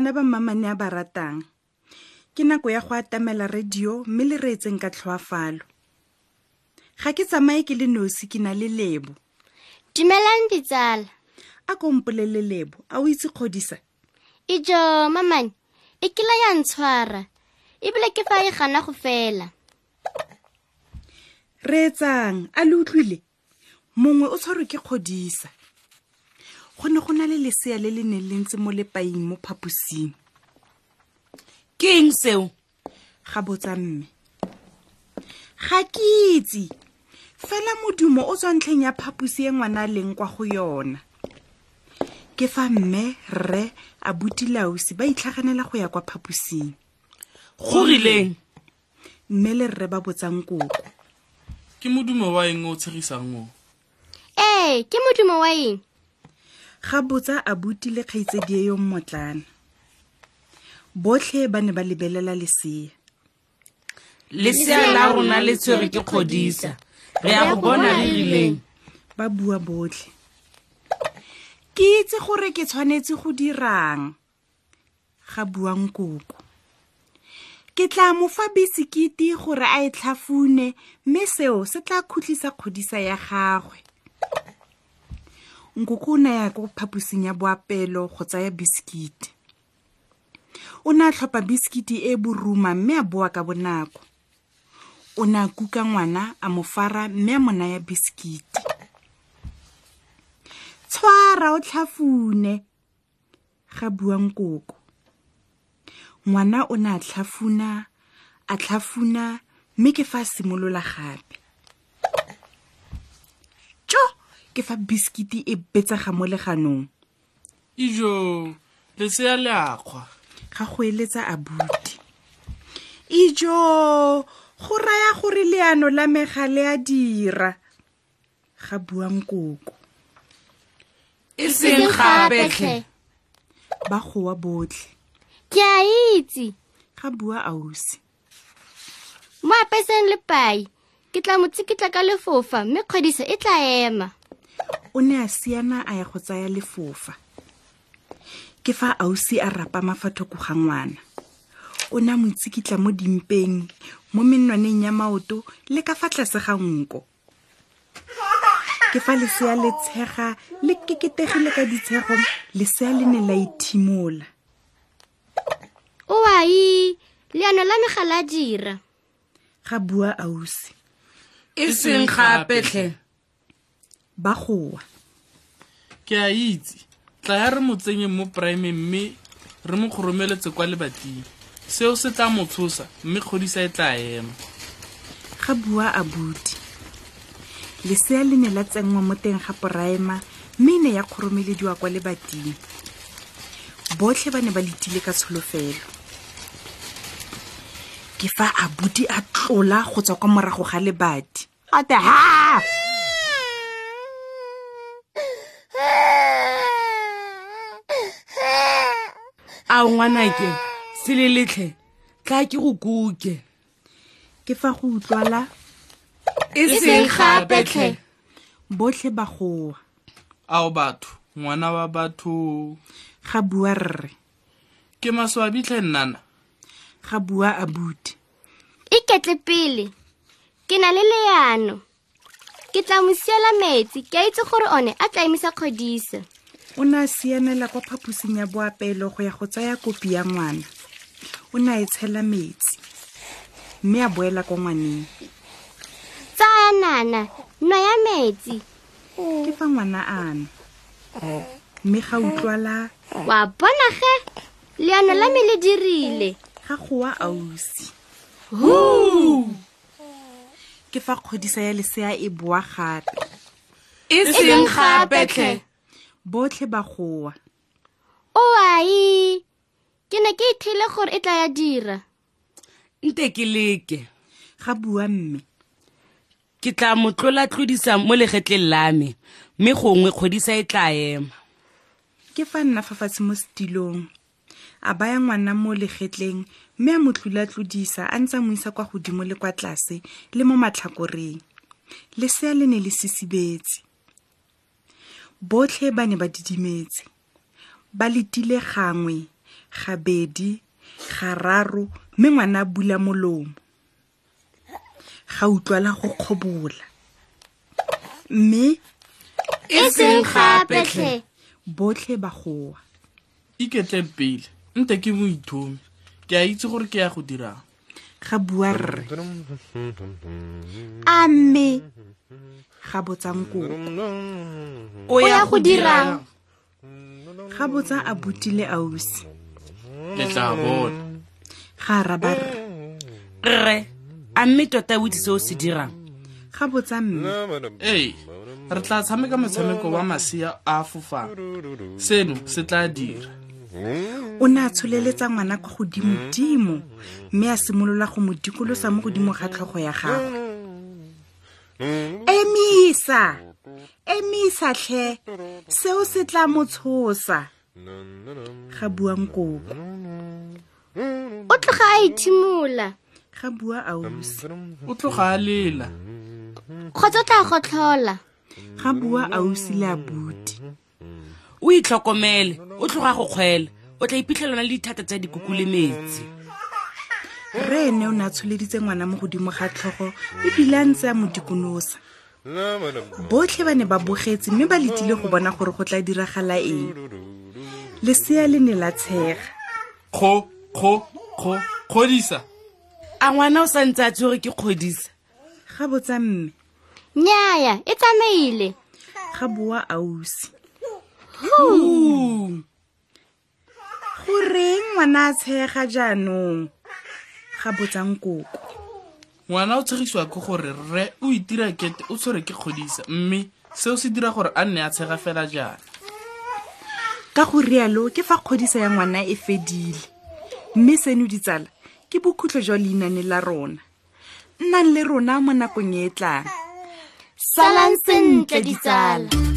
bašimane a ba ratang. Ke nako ya go atamela radio mme le reetseng ka tlhoafalo. Ga ke tsamaye ke le nosi ke na le lebo. Dumelang ditsala. A kompolele lebo a o itse kgodisa? Ijo mamane e kila ya ntshwara. Ebile ke fa e gana go fela. Reetsang a le utlwile? Mongwe o tshwarwe ke kgodisa go ne go na le lesea le le neng le ntse mo lepaing mo phaposing. Ke eng seo? Ga botsa mme. Ga ke itse. Fela modumo o tswa ntlheng ya phaposi e ngwana a leng kwa go yona. Ke fa mme rre a butilausi ba itlhaganela go ya kwa phaposing. Go rileng mme le rre ba botsang koko ke modumo wa eng o tshegisang o? Ee ke modumo wa eng ga botsa a butile kgaitsedi e yo mmotlana. Botlhe ba ne ba lebelela lesea. Lesea la rona le tshwere ke kgodisa. Re ya go bona re rileng. Ba bua botlhe. Ke itse gore ke tshwanetse go dirang. Ga buang koko ke tla mo fa bisikiti gore a e tlhafune mme seo se tla khutlisa kgodisa ya gagwe nkoko o na ya ko phaposing ya boapelo go tsaya bisikiti o ne a tlhopha bisikiti e boruma mme a boa ka bonako. O ne a kuka ngwana a mo fara mme a mo naya bisikiti tshwara o tlhafune ga buang koko ngwana o ne a tlhafuna a tlhafuna mme ke fa a simolola gape ke fa bisikiti e betsega mo leganong? Ijo lesea le a kgwa ga go eletsa abuti. Ijo go raya gore leano la mega le a dira. Ga buang koko. E seng gape tlhe. Ba goa botlhe. Ke a itse. Ga bua ausi. Mo apeseng le pai ke tla mo tsikitla ka lefofa mme kgwediso e tla ema o ne a siana a ya go tsaya lefofa. Ke fa ausi a rapa mafathoko ga ngwana. O ne a mo tsikitla mo dimpeng mo menwaneng ya maoto le ka fa tlase ga nko. Ke fa lesea le tshega le keketegile ka ditshego lesea le ne la ithimola o ai leano la megala a dira. Ga bua ausi. E seng gape tlhe ba goa. Ke a itse. Tla ya re mo tsenyeng mo praeme mme re mo kgoromeletse kwa lebating. Seo se tla mo tshosa mme kgodisa e tla ema. Ga bua abuti lesea le ne la tsenngwa mo teng ga poraema mme e ne ya kgoromelediwa kwa lebating. Botlhe ba ne ba letile ka tsholofelo. Ke fa abuti a tlola go tswa kwa morago ga lebati. A te ha a ngwanake se le letlhe. Tla ke go kuke. Ke fa go utlwala. E seng gape tlhe. Botlhe ba goa. Ao batho ngwana wa batho. Ga bua rre. Ke maswabitlhe nnana? Ga bua abuti iketle pele. Ke na le leano. Ke tla mo siela metsi ke a itse gore one a tla emisa kgodisa o ne a sianela kwa phaposing ya boapelo go ya go tsaya kopi ya ngwana. O ne a e tshela metsi mme a boela kwa ngwaneng. Tsaya nana nwa ya metsi. Ke fa ngwana ana mme ga utlwala wa bona ge leano la me le dirile. ga goa ausi. Ke fa kgodisa ya lesea e boa gape. E seng gape tlhe botlhe ba goa. O ai ke ne ke ithile gore e tla ya dira. Nte ke leke. Ga bua mme. Ke tla mo tlola-tlodisa mo legetleng la me mme gongwe kgodisa e tla ema. Ke fa nna fa fatshe mo setilong. A baya ngwana mo legetleng mme a mo tlula-tlodisa a ntse a mo isa kwa godimo le kwa tlase le mo matlhakoreng. Lesea le ne le sisibetse botlhe ba ne ba didimetse. Ba letile gangwe gabedi gararo mme ngwana a bula molomo. Ga utlwala go kgobola. Mme e seng gape tlhe. botlhe ba goa. Iketleng pele nte ke moithomi. Ke a itse gore ke ya go dirang ga bua rre a mme ga botsang kopo o ya go dirang ga botsa a butile ausi. Le tla bona. Ga araba rre rre a mme tota o itse se o se dirang. Ga botsa mme. Ee re tla tshameka motshameko wa masea a fofang seno se tla dira o ne a tsholeletsa ngwana kwa godimodimo mme a simolola go mo dikolosa mo godimo ga tlhogo ya gagwe. Emisa! Emisa tlhe! Seo se tla mo tshosa ga buang kobo o tloga a ithimola. Ga bua ausi. O tloga a lela. Kgotsa o tla gotlhola. Ga bua ausi le abuti. O itlhokomele o tloga go kgwela o tla iphitlhelana le dithata tsa dikuku le metsi. Rre ene o ne a tsholeditse ngwana mo godimo ga tlhogo ebile a ntse a mo dikonosa botlhe ba ne ba bogetse mme ba letile go bona gore go tla diragala eng. Lesea le ne la tshega. Kgo kgo kgo kgodisa. A ngwana o sa ntse a tshwere ke kgodisa. Ga botsa mme. Nnyaya e tsamaile. Ga bua ausi ngwana a tshega jaanong. Ga botsang koko. Ngwana o tshegisiwa ke gore rre o itira kete o tshwere ke kgodisa mme seo se dira gore a nne a tshega fela jaana. Ka go rialo ke fa kgodisa ya ngwana e fedile. Mme seno ditsala ke bokhutlo jwa leinane la rona. Nnang le rona mo nakong e e tlang. Salang sentle ditsala